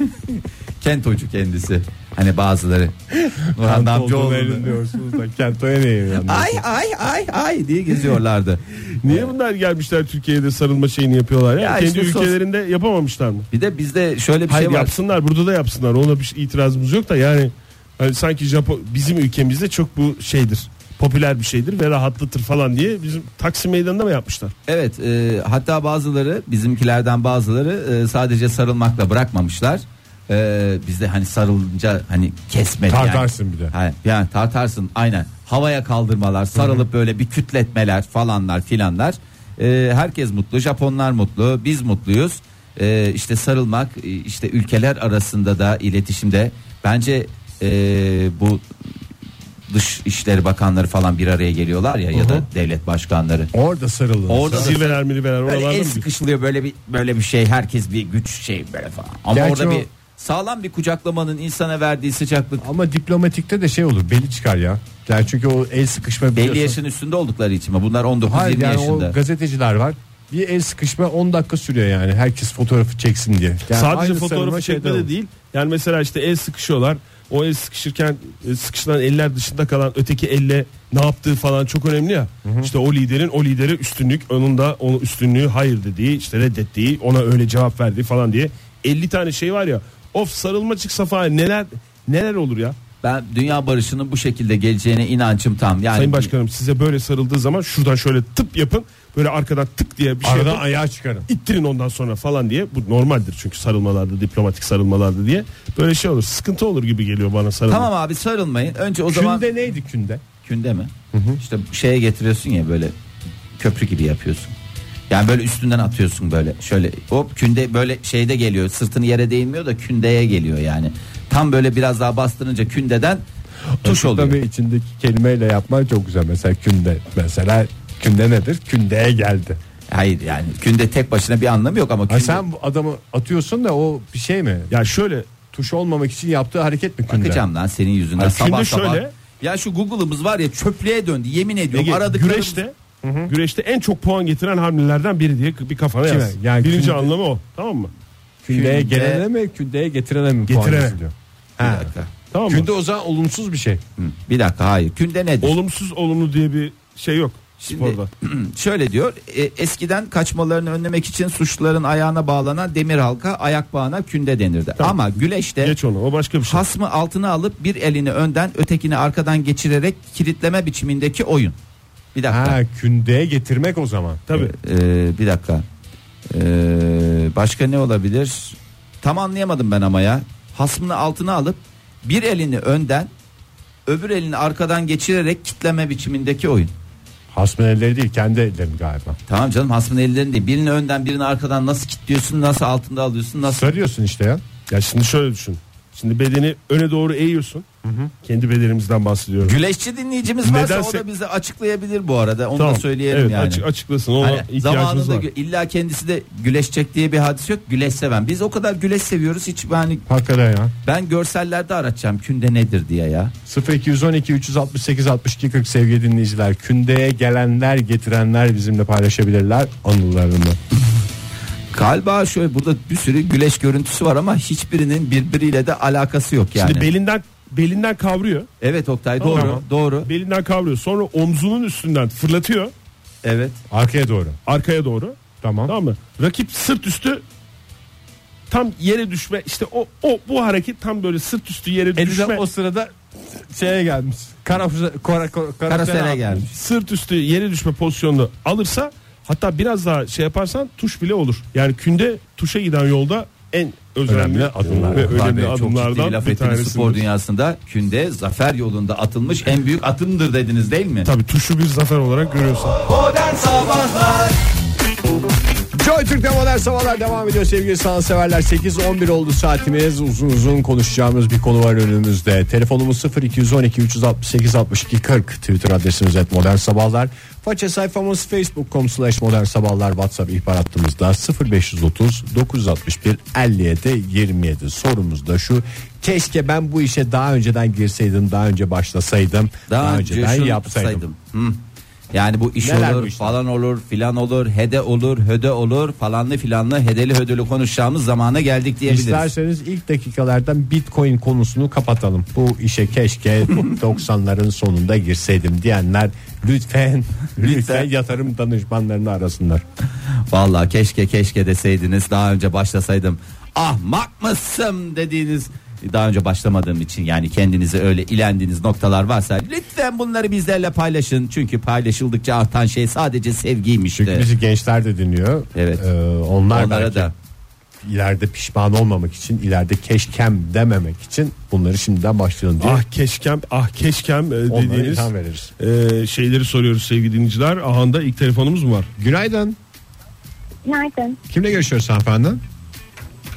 [LAUGHS] Kentocu kendisi. Hani bazıları. [LAUGHS] Nurhan Kent Damcıoğlu. olduğunu elin diyorsunuz da kentoya ne yani? Ay ay ay ay diye geziyorlardı. [LAUGHS] Niye bunlar gelmişler Türkiye'de sarılma şeyini yapıyorlar ya? Ya Kendi işte sos- ülkelerinde yapamamışlar mı? Bir de bizde şöyle bir Hayır şey var. yapsınlar burada da yapsınlar. Ona bir şey- itirazımız yok da yani hani sanki Japon bizim ülkemizde çok bu şeydir. Popüler bir şeydir ve rahatlatır falan diye bizim Taksim Meydanı'nda mı yapmışlar? Evet e, hatta bazıları bizimkilerden bazıları e, sadece sarılmakla bırakmamışlar. E, bizde hani sarılınca hani yani. Tartarsın bir de. Ha, yani tartarsın aynen. Havaya kaldırmalar, sarılıp böyle bir kütletmeler falanlar filanlar. E, herkes mutlu, Japonlar mutlu, biz mutluyuz. E, işte sarılmak, işte ülkeler arasında da iletişimde bence e, bu dış işleri bakanları falan bir araya geliyorlar ya ya da devlet başkanları. Orada sarılın. Orada da Zirveler miriveler Böyle oralarda el sıkışılıyor böyle bir böyle bir şey herkes bir güç şey böyle falan. Ama Gerçi orada o- bir sağlam bir kucaklamanın insana verdiği sıcaklık Ama diplomatikte de şey olur beli çıkar ya. Yani çünkü o el sıkışma belli biliyorsun. yaşın üstünde oldukları için mi? Bunlar 19-20 Hayır yani yaşında. o gazeteciler var. Bir el sıkışma 10 dakika sürüyor yani. Herkes fotoğrafı çeksin diye. Yani Sadece aynı sarılma fotoğrafı şeyde çekme de değil. Yani mesela işte el sıkışıyorlar. O el sıkışırken e, sıkışılan eller dışında kalan öteki elle ne yaptığı falan çok önemli ya. İşte o liderin o lidere üstünlük, onun da onun üstünlüğü hayır dediği, işte reddettiği, ona öyle cevap verdiği falan diye 50 tane şey var ya. Of sarılma çık safa neler neler olur ya. Ben dünya barışının bu şekilde geleceğine inancım tam. Yani Sayın Başkanım size böyle sarıldığı zaman şuradan şöyle tıp yapın. Böyle arkadan tık diye bir şey Aradan yapın. ayağı çıkarın. ittirin ondan sonra falan diye bu normaldir çünkü sarılmalarda diplomatik sarılmalarda diye böyle şey olur sıkıntı olur gibi geliyor bana sarılma. Tamam abi sarılmayın. Önce o zaman Künde neydi künde? künde mi? İşte şeye getiriyorsun ya böyle köprü gibi yapıyorsun. Yani böyle üstünden atıyorsun böyle şöyle hop künde böyle şeyde geliyor sırtını yere değmiyor da kündeye geliyor yani. Tam böyle biraz daha bastırınca kündeden tuş oluyor. Tabii içindeki kelimeyle yapman çok güzel. Mesela künde. Mesela künde nedir? Kündeye geldi. Hayır yani künde tek başına bir anlamı yok ama künde, sen bu adamı atıyorsun da o bir şey mi? Ya şöyle Tuş olmamak için yaptığı hareket mi künde? bakacağım lan senin yüzünden Hayır, sabah sabah. şöyle. Ya şu Google'ımız var ya çöplüğe döndü yemin ediyorum Ege, aradıklarımız. güreşte güreşte en çok puan getiren hamlelerden biri diye bir kafana Kime? yaz. Yani Birinci künde- anlamı o. Tamam mı? Kündeye Künde- gelene mi kündeye getirene mi? puan Getirene. yazılıyor? Bir Ha. dakika. Tamam mı? Künde o zaman olumsuz bir şey. Hı, Bir dakika hayır künde nedir? Olumsuz olumlu diye bir şey yok Şimdi- sporda. [CLEARS THROAT] Şöyle diyor e, eskiden kaçmalarını önlemek için suçluların ayağına bağlanan demir halka ayak bağına künde denirdi. Tamam. Ama güleşte Geç onu o başka bir şey. hasmı altına alıp bir elini önden ötekini arkadan geçirerek kilitleme biçimindeki oyun. Bir dakika. Ha kündeye getirmek o zaman. Tabii. Ee, bir dakika. Ee, başka ne olabilir? Tam anlayamadım ben ama ya. Hasmını altına alıp bir elini önden öbür elini arkadan geçirerek kitleme biçimindeki oyun. Hasmen elleri değil kendi ellerim galiba. Tamam canım hasmın ellerini değil. Birini önden birini arkadan nasıl kilitliyorsun nasıl altında alıyorsun nasıl. Sarıyorsun işte ya. Ya şimdi şöyle düşün. Şimdi bedeni öne doğru eğiyorsun. Kendi bedenimizden bahsediyorum. Güleşçi dinleyicimiz varsa Nedense- o da bize açıklayabilir bu arada. Onu Tamam. da söyleyelim evet, yani. açık- açıklasın. Ona Hani ihtiyacımız zamanında var. illa kendisi de güleşecek diye bir hadis yok. Güleş seven. Biz o kadar güleş seviyoruz. Hiç yani Hakikaten ya. ben görsellerde aratacağım künde nedir diye ya. 0212 368 62 40 sevgili dinleyiciler. Kündeye gelenler getirenler bizimle paylaşabilirler anılarını. Galiba şöyle burada bir sürü güleş görüntüsü var ama hiçbirinin birbiriyle de alakası yok yani. Şimdi belinden belinden kavruyor. evet Oktay doğru Tamam. doğru. Belinden kavruyor. Sonra omzunun üstünden fırlatıyor Evet. Arkaya doğru. arkaya doğru. Tamam. Tamam mı? Rakip sırt üstü tam yere düşme işte o o bu hareket tam böyle sırt üstü yere düşme. Elizabeth o sırada şeye gelmiş. Kara, kara, kara, Karasele gelmiş. sırt üstü yere düşme pozisyonunu alırsa hatta biraz daha şey yaparsan tuş bile olur. Yani künde tuşa giden yolda en önemli, Önemli adımlar. ve Tabii, önemli çok ciddi adımlardan laf bir ettiniz tanesi. spor dünyasında künde zafer yolunda atılmış en büyük atımdır dediniz değil mi? Tabii tuşu bir zafer olarak görüyorsun. Modern Sabahlar Joy Türk'te modern sabahlar devam ediyor sevgili sanatseverler 8-11 oldu saatimiz uzun uzun konuşacağımız bir konu var önümüzde telefonumuz 0212 368 62 40 Twitter adresimiz et modern sabahlar faça sayfamız facebook.com slash modern sabahlar whatsapp ihbar hattımızda 0530 961 57 27 sorumuz da şu keşke ben bu işe daha önceden girseydim daha önce başlasaydım daha, önceden şunu yapsaydım saydım. Hı. Yani bu iş Neler olur bu işler? falan olur filan olur hede olur höde olur falanlı filanlı hedeli hödeli konuşacağımız zamana geldik diyebiliriz. İsterseniz ilk dakikalardan Bitcoin konusunu kapatalım. Bu işe keşke 90'ların [LAUGHS] sonunda girseydim diyenler lütfen lütfen yatırım danışmanlarını arasınlar. Vallahi keşke keşke deseydiniz daha önce başlasaydım. Ahmak mısın dediğiniz daha önce başlamadığım için yani kendinize öyle ilendiğiniz noktalar varsa lütfen bunları bizlerle paylaşın. Çünkü paylaşıldıkça artan şey sadece sevgiymiş Çünkü bizi gençler de dinliyor. Evet. Ee, onlar Onlara belki da ileride pişman olmamak için, ileride keşkem dememek için bunları şimdiden başlayalım diye Ah keşkem ah keşkem e, onlara dediğiniz veririz. e, şeyleri soruyoruz sevgili dinleyiciler. Ahanda ilk telefonumuz mu var? Günaydın. Günaydın. Kimle görüşüyoruz hanımefendi?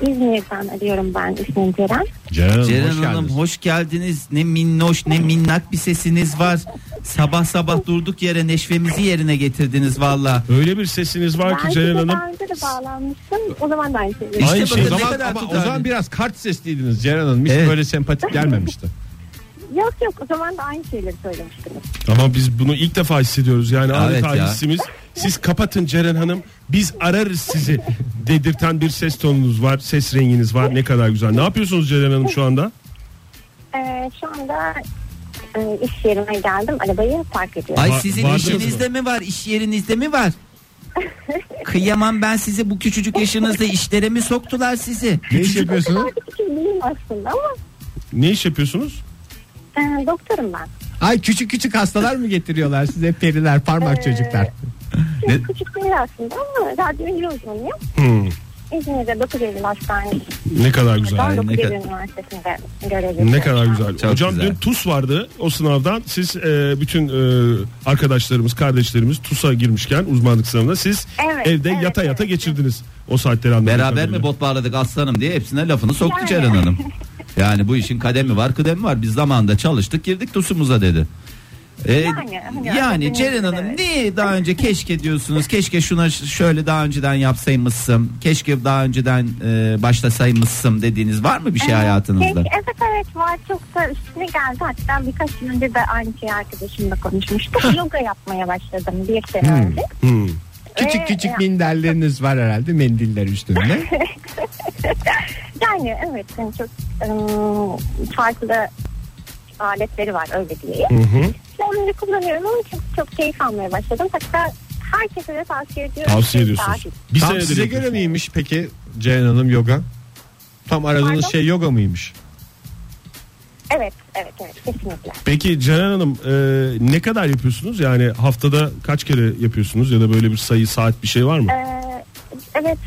İzmir'den arıyorum ben. İsmim Ceren. Ceren Hanım Ceren hoş Hanım geldiniz. hoş geldiniz. Ne minnoş ne minnak bir sesiniz var. Sabah sabah durduk yere neşvemizi yerine getirdiniz valla. Öyle bir sesiniz var Ben ki Ceren Hanım. daha önce de bağlanmıştım. O zaman da aynı şeyi İşte Aynı bakın şey. ne O zaman, kadar ama o tutarlı. zaman biraz kart sesliydiniz Ceren Hanım. Hiç Evet. böyle sempatik gelmemişti. [LAUGHS] Yok yok o zaman da aynı şeyleri söylemiştiniz. Ama biz bunu ilk defa hissediyoruz. Yani Evet adeta ya. hissimiz. Siz kapatın Ceren Hanım. Biz ararız sizi dedirten bir ses tonunuz var. Ses renginiz var. Ne kadar güzel. Ne yapıyorsunuz Ceren Hanım şu anda? Ee, şu anda e, iş yerime geldim. Arabayı park ediyorum. Ay Va- sizin vardınız işinizde mi var iş yerinizde mi var? [LAUGHS] Kıyamam ben size bu küçücük yaşınızda işlere mi soktular sizi? ne iş yapıyorsunuz? Değilim aslında ama Ne iş yapıyorsunuz? E, doktorum ben. Ay küçük küçük hastalar mı getiriyorlar size periler parmak çocuklar? Şimdi küçük değil aslında ama radyoloji uzmanıyım. Hmm, İzmir'de 9 Eylül Hastanesi. ne kadar güzel. Ben Ay, 9 ne Eylül kadar- Üniversitesi'nde. Ne kadar güzel. Çok Hocam güzel. dün TUS vardı o sınavdan. Siz e, bütün e, arkadaşlarımız, kardeşlerimiz TUS'a girmişken uzmanlık sınavına siz Evet, evde evet, yata evet. yata geçirdiniz o saatleri anladığım Beraber mi bot bağladık aslanım diye hepsine lafını soktu Yani. Ceren Hanım. [LAUGHS] Yani bu işin kademi var kıdemi var. Biz zamanında çalıştık girdik TUS'umuza dedi. Ee, Yani, hani yani Ceren Hanım evet. niye daha önce keşke diyorsunuz keşke şuna şöyle daha önceden yapsaymışsın keşke daha önceden e, başlasaymışsın dediğiniz var mı bir şey Evet, hayatınızda? peki, evet evet var çok da üstüne geldi. Hatta birkaç yıl önce de aynı şeyi arkadaşımla konuşmuştuk. Yoga yapmaya başladım bir sene önce. Hmm. Küçük Ee, küçük minderleriniz var herhalde mendiller üstünde. [LAUGHS] Yani evet yani çok ım, farklı aletleri var öyle diyeyim. Hı hı. Onları kullanıyorum ama çok, çok keyif almaya başladım. Hatta herkese de tavsiye ediyorum. Tavsiye Ki ediyorsunuz. Bir Tam senedir size yapıyorsunuz. göre miymiş peki Ceren Hanım yoga? Tam aradığınız Pardon? şey yoga mıymış? Evet evet evet kesinlikle. Peki Ceren Hanım e, ne kadar yapıyorsunuz? Yani haftada kaç kere yapıyorsunuz ya da böyle bir sayı saat bir şey var mı? Ee, evet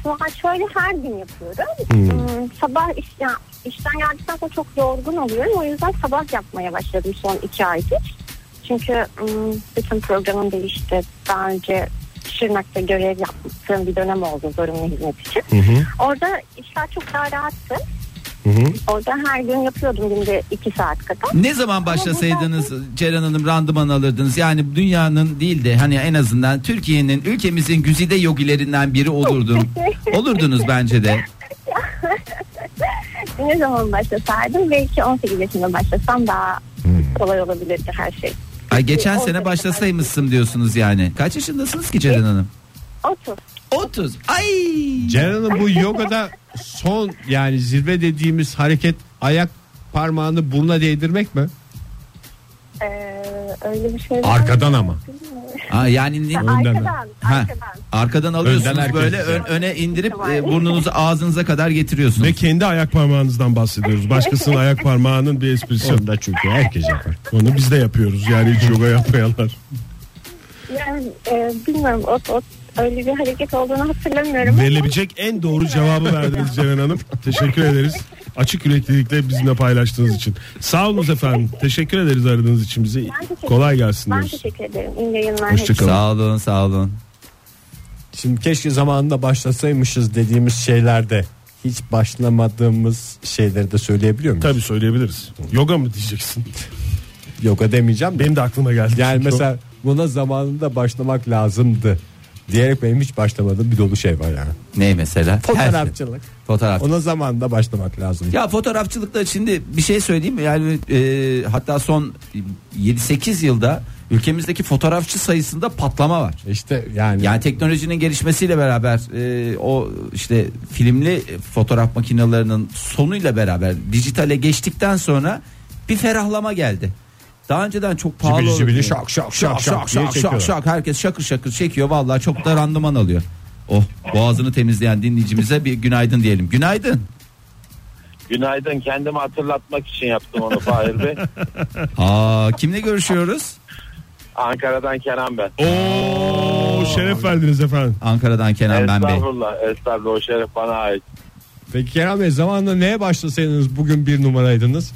şöyle her gün yapıyorum. Hmm. Hmm, sabah iş, ya, işten geldikten sonra çok yorgun oluyorum. O yüzden sabah yapmaya başladım son iki aydır. Çünkü hmm, bütün programım değişti. Daha önce Şırnak'ta görev yaptığım bir dönem oldu zorunlu hizmet için. Hı hı. Orada işler çok daha rahattı. Orada her gün yapıyordum günde iki saat kadar. Ne zaman başlasaydınız Ceren Hanım randıman alırdınız? Yani dünyanın değil de hani en azından Türkiye'nin ülkemizin güzide yogilerinden biri olurdum. [LAUGHS] Olurdunuz bence de. [LAUGHS] Ne zaman başlasaydım belki 18 yaşında başlasam daha kolay olabilirdi her şey. Ay geçen sene başlasaymışsın diyorsunuz yani. Kaç yaşındasınız ki Ceren Hanım? 30. 30. Ay. Ceren Hanım bu [LAUGHS] yogada son yani zirve dediğimiz hareket ayak parmağını buruna değdirmek mi? Ee, öyle bir şey Arkadan ama. Aa, yani ne? Arkadan, Ha, arkadan. arkadan alıyorsunuz Önden böyle ön- öne indirip e, burnunuzu ağzınıza kadar getiriyorsunuz. Ve kendi ayak parmağınızdan bahsediyoruz. Başkasının [LAUGHS] ayak parmağının bir esprisi yok. Onda çünkü herkes yapar. Onu biz de yapıyoruz. Yani hiç yoga yapmayanlar. Yani e, bilmiyorum o, o öyle bir hareket olduğunu hatırlamıyorum. ama- Verilebilecek en doğru cevabı verdiniz Ceren Hanım. Teşekkür ederiz. Açık yüreklilikle bizimle paylaştığınız için. Sağ olun efendim. Teşekkür ederiz aradığınız için teşekkür Kolay gelsin Ben diyoruz. teşekkür ederim. İyi yayınlar. Hoşçakalın. Sağ olun sağ olun. Şimdi keşke zamanında başlasaymışız dediğimiz şeylerde hiç başlamadığımız şeyleri de söyleyebiliyor muyuz? Tabii söyleyebiliriz. Yoga mı diyeceksin? Yoga demeyeceğim de. Benim de aklıma geldi. Yani çünkü o. mesela buna zamanında başlamak lazımdı diyerek benim hiç başlamadığım bir dolu şey var yani. Ne mesela? Her şey. Fotoğrafçılık. Fotoğraf. Ona zamanında başlamak lazım. Ya fotoğrafçılıkta şimdi bir şey söyleyeyim mi? Yani e, hatta son 7-8 yılda ülkemizdeki fotoğrafçı sayısında patlama var. İşte yani, Yani teknolojinin gelişmesiyle beraber e, o işte filmli fotoğraf makinelerinin sonuyla beraber dijitale geçtikten sonra bir ferahlama geldi. Daha önceden çok pahalı Cibili cibili şak şak şak şak şak şak şak herkes şakır şakır çekiyor vallahi çok da randıman alıyor. Oh boğazını temizleyen dinleyicimize bir günaydın diyelim. Günaydın. Günaydın kendimi hatırlatmak için yaptım onu Fahir Bey. [LAUGHS] Aa kimle görüşüyoruz? Ankara'dan Kenan ben. Oo, şeref verdiniz efendim. Ankara'dan Kenan ben Bey. estağfurullah, estağfurullah o şeref bana ait. Peki Kerem Bey zamanında neye başlasaydınız bugün bir numaraydınız?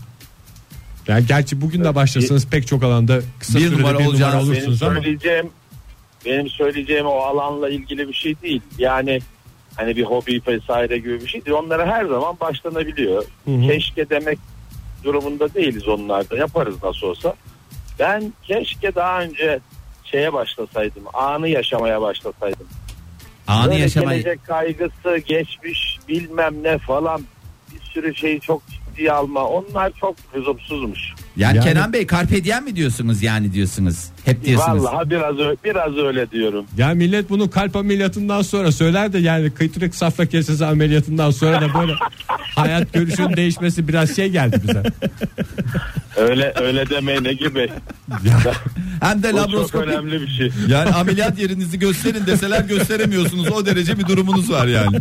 Yani gerçi bugün de başlasanız pek çok alanda kısa Bir sürede numara bir numara Benim olursunuz ama. söyleyeceğim benim söyleyeceğim o alanla ilgili bir şey değil. Yani hani bir hobi vesaire gibi bir şey değil. Onlara her zaman başlanabiliyor. Keşke demek durumunda değiliz onlarda. Yaparız nasıl olsa. Ben keşke daha önce şeye başlasaydım. Anı yaşamaya başlasaydım. Anı Böyle yaşamayı. Gelecek kaygısı, geçmiş bilmem ne falan bir sürü şeyi çok ciddiye alma. Onlar çok lüzumsuzmuş. Yani, Yani- Kenan Bey carpe diem mi diyorsunuz yani diyorsunuz? Hep diyorsunuz. Vallahi biraz biraz öyle diyorum. Ya millet bunu kalp ameliyatından sonra söyler de yani kıytırık safra kesesi ameliyatından sonra da böyle [LAUGHS] hayat görüşünün değişmesi biraz şey geldi bize. Öyle öyle demeyin Ege Bey. Hem de labroskopi. önemli bir şey. Yani ameliyat yerinizi gösterin deseler gösteremiyorsunuz. O derece bir durumunuz var yani.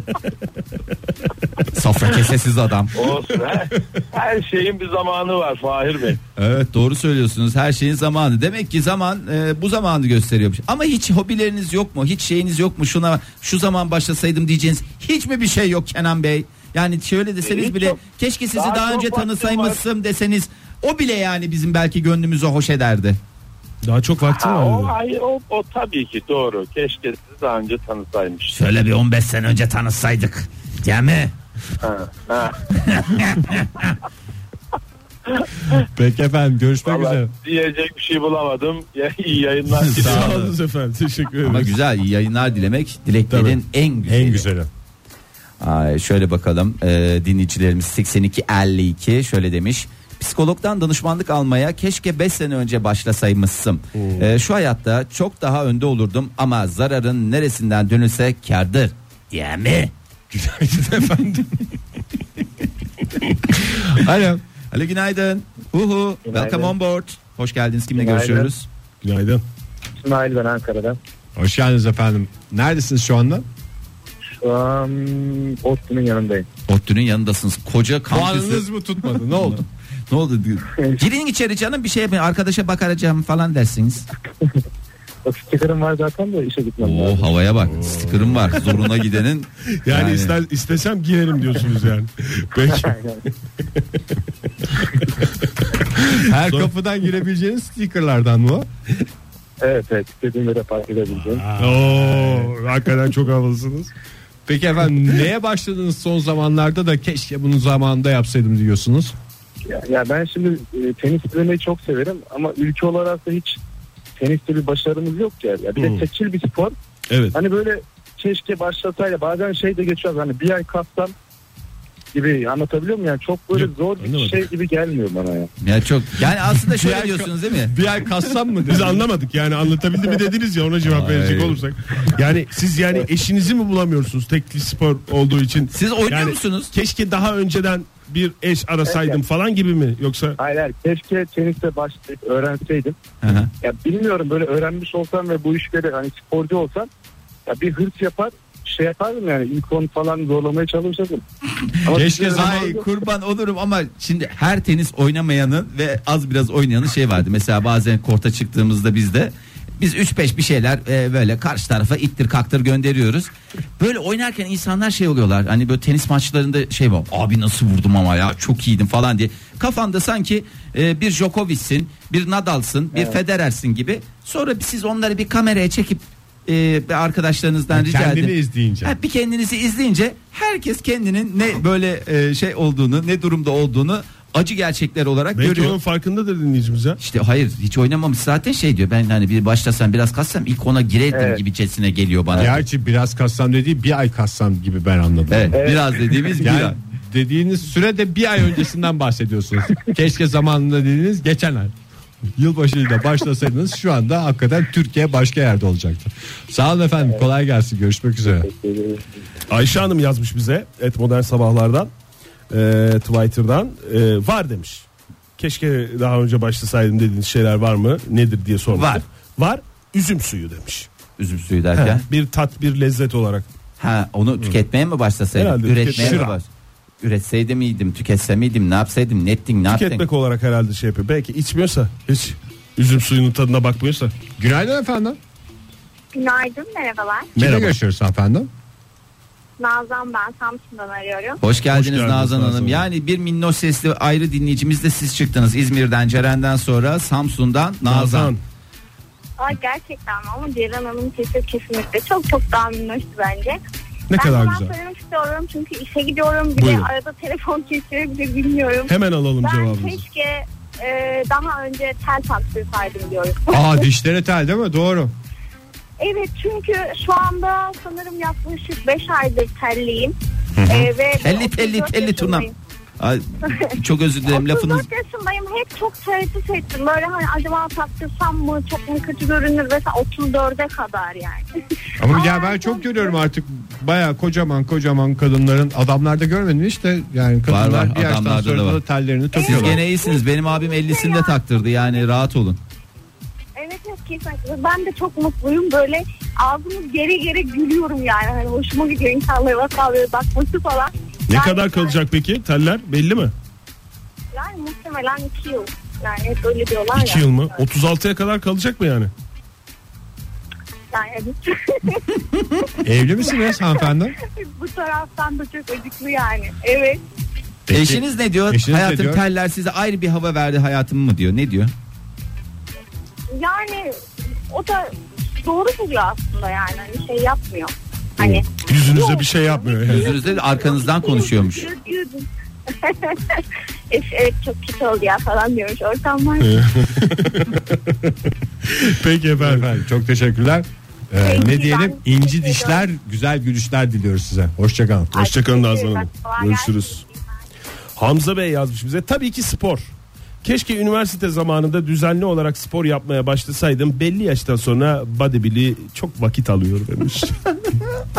Safra kesesiz adam. Olsun. Her, her şeyin bir zamanı var Fahir Bey. Evet doğru söylüyorsunuz. Her şeyin zamanı. Demek ki zaman e, bu zamanı gösteriyormuş. Ama hiç hobileriniz yok mu? Hiç şeyiniz yok mu? Şuna şu zaman başlasaydım diyeceğiniz hiç mi bir şey yok Kenan Bey? Yani şöyle deseniz Hiç bile yok. keşke sizi Daha daha, önce tanısaymışsın deseniz o bile yani bizim belki gönlümüzü hoş ederdi. Daha çok vaktim var. o, ay, o, o tabii ki doğru. Keşke sizi daha önce tanısaymış. Şöyle bir 15 sene önce tanışsaydık. Değil mi? Ha, ha. [LAUGHS] [LAUGHS] Peki efendim görüşmek Vallahi üzere. diyecek bir şey bulamadım. İyi yayınlar. [LAUGHS] Sağ olun efendim. Teşekkür ederiz. Ama güzel iyi yayınlar dilemek dileklerin en güzeli. En güzeli. Ay, şöyle bakalım e, dinleyicilerimiz 8252 şöyle demiş. Psikologdan danışmanlık almaya keşke 5 sene önce başlasaymışsın. E, şu hayatta çok daha önde olurdum ama zararın neresinden dönülse kardır. Değil mi? [LAUGHS] Alo. Alo günaydın. Hu hu. Günaydın. Welcome on board. Hoş geldiniz. Kimle Günaydın. görüşüyoruz? Günaydın. İsmail ben Ankara'dan. Hoş geldiniz efendim. Neredesiniz şu anda? Şu an Ottu'nun yanındayım. Ottu'nun yanındasınız. Koca kampüsü. Puanınız mı tutmadı? Ne oldu? [LAUGHS] ne oldu? Girin içeri canım bir şey yapmayın. Arkadaşa bakaracağım falan dersiniz. [LAUGHS] Bak stikerim var zaten de işe gitmem Oo havaya bak. Sticker'ım var. Zoruna gidenin. [LAUGHS] Yani, ister, istesem girerim diyorsunuz yani. Peki. [LAUGHS] Her kapıdan girebileceğiniz stickerlardan mı o? Evet evet istediğim yere park edebileceğim. Oo, hakikaten çok havalısınız. Peki efendim [LAUGHS] neye başladınız son zamanlarda da keşke bunu zamanında yapsaydım diyorsunuz? Ya, ya ben şimdi e, tenis izlemeyi çok severim ama ülke olarak da hiç teniste bir başarımız yok ya. ya bir Hmm. de tekil bir spor. Evet. Hani böyle keşke başlasaydı bazen şey de geçiyor hani bir ay kapsam gibi anlatabiliyor muyum? Yani çok böyle Yok, zor bir anlamadım. şey gibi gelmiyor bana ya. Ya çok yani aslında şöyle diyorsunuz değil mi? Bir ay kassam mı? Biz anlamadık yani anlatabildi mi dediniz ya ona cevap verecek olursak. Yani siz yani eşinizi mi bulamıyorsunuz tekli spor olduğu için? Siz oynuyor Yani musunuz? Keşke daha önceden bir eş arasaydım falan gibi mi yoksa Hayır hayır keşke teniste başlayıp öğrenseydim. Hı hı. Ya bilmiyorum böyle öğrenmiş olsam ve bu işleri hani sporcu olsam ya bir hırs yapar şey yapardım yani ilk on falan zorlamaya çalışırdım. [LAUGHS] Ama Keşke Ay kurban olurum ama şimdi her tenis oynamayanın ve az biraz oynayanın şey vardı. Mesela bazen korta çıktığımızda bizde biz 3-5 bir şeyler e, böyle karşı tarafa ittir kaktır gönderiyoruz. Böyle oynarken insanlar şey oluyorlar. Hani böyle tenis maçlarında şey var. Abi nasıl vurdum ama ya çok iyiydim falan diye. Kafanda sanki e, bir Djokovic'sin, bir Nadal'sın, bir Federer'sin gibi. Sonra siz onları bir kameraya çekip e, arkadaşlarınızdan rica Kendini edin. izleyince. Ha, bir kendinizi izleyince herkes kendinin ne böyle e, şey olduğunu, ne durumda olduğunu acı gerçekler olarak belki görüyor. onun farkındadır dinleyicimiz ya. İşte hayır hiç oynamamış zaten şey diyor ben hani bir başlasam biraz kassam ilk ona girerdim Evet. gibicesine geliyor bana. Gerçi biraz kassam dediği bir ay kassam gibi ben anladım. Evet, biraz dediğimiz bir Yani ay. dediğiniz sürede bir ay öncesinden bahsediyorsunuz. [LAUGHS] Keşke zamanında dediğiniz geçen ay. Yılbaşıyla başlasaydınız şu anda hakikaten Türkiye başka yerde olacaktı. Sağ olun efendim kolay gelsin görüşmek üzere. Ayşe Hanım yazmış bize et modern sabahlardan e, Twitter'dan e, var demiş. Keşke daha önce başlasaydım dediğiniz şeyler var mı? Nedir diye sormuş. Var. Var. Üzüm suyu demiş. Üzüm suyu derken. He, bir tat bir lezzet olarak. Ha onu tüketmeye mi başlasaydım? Herhalde Üretmeye tüket- mi Şıra. baş? Üretseydim miydim, tüketse miydim, ne yapsaydım, ne ettin, ne yaptın? Tüketmek olarak herhalde şey yapıyor. Belki içmiyorsa hiç üzüm suyunun tadına bakmıyorsa. Günaydın efendim. Günaydın merhabalar. Kimle Merhaba. görüşüyoruz efendim? Nazan ben Samsun'dan arıyorum. Hoş geldiniz, Hoş geldiniz Nazan Nazan Hanım. Hanım. Yani bir minnoş sesli ayrı dinleyicimiz de siz çıktınız. İzmir'den, Ceren'den sonra Samsun'dan Nazan. Nazan. Aa, gerçekten ama Ceylan Hanım'ın sesi kesinlikle çok çok daha minnoştu bence. Ne ben kadar güzel. söylemek istiyorum çünkü işe gidiyorum bir Buyurun. de arada telefon kesiyor bir de bilmiyorum. Hemen alalım Ben cevabınızı. keşke e, daha önce tel taktırsaydım diyorum. [LAUGHS] Aa dişleri tel değil mi? Doğru. evet çünkü şu anda sanırım yaklaşık 5 aydır telliyim. E, ve Telli, 34 telli, telli turnam. Ay, çok özür dilerim [LAUGHS] lafınız. 34 yaşındayım hep çok tereddüt ettim. Böyle hani acaba taktırsam mı çok mu kötü görünür mesela 34'e kadar yani. Ama ya ben en çok görüyorum artık baya kocaman kocaman kadınların adamlarda görmedim işte yani kadınlar var, bir yaştan adamlarda sonra da da, var. tellerini Siz takıyorlar. gene iyisiniz. Benim abim 50'sinde taktırdı yani rahat olun. Evet evet kesinlikle. Ben de çok mutluyum. Böyle ağzımı geri geri gülüyorum yani. Hani hoşuma gidiyor insanlara bak bakması falan. Ne Yani- kadar kalacak peki? Teller belli mi? Yani muhtemelen 2 yıl. Yani hep öyle diyorlar 2 ya. yıl mı? 36'ya kadar kalacak mı yani? Yani evet. [LAUGHS] Evli misiniz hanımefendi? [LAUGHS] Bu taraftan da çok acıklı yani. Evet. Peki, Eşiniz ne diyor? eşiniz ne Hayatım diyor? teller size ayrı bir hava verdi hayatım mı diyor. Ne diyor? Yani o da doğru buluyor aslında yani. Hani şey yapmıyor. Hani Yüzünüze bir şey yapmıyor yani. Yüzünüzde de arkanızdan konuşuyormuş. [LAUGHS] evet, evet çok kötü oldu ya falan diyormuş ortamlar. [LAUGHS] Peki efendim. Efendim çok teşekkürler. Ee, Peki, ne diyelim inci dişler güzel gülüşler diliyoruz size. Hoşçakalın. Hoşçakalın Nazan Hanım. Görüşürüz. Hamza Bey yazmış bize. Tabii ki spor. Keşke üniversite zamanında düzenli olarak spor yapmaya başlasaydım. Belli yaştan sonra bodybuild'i çok vakit alıyor demiş. [LAUGHS]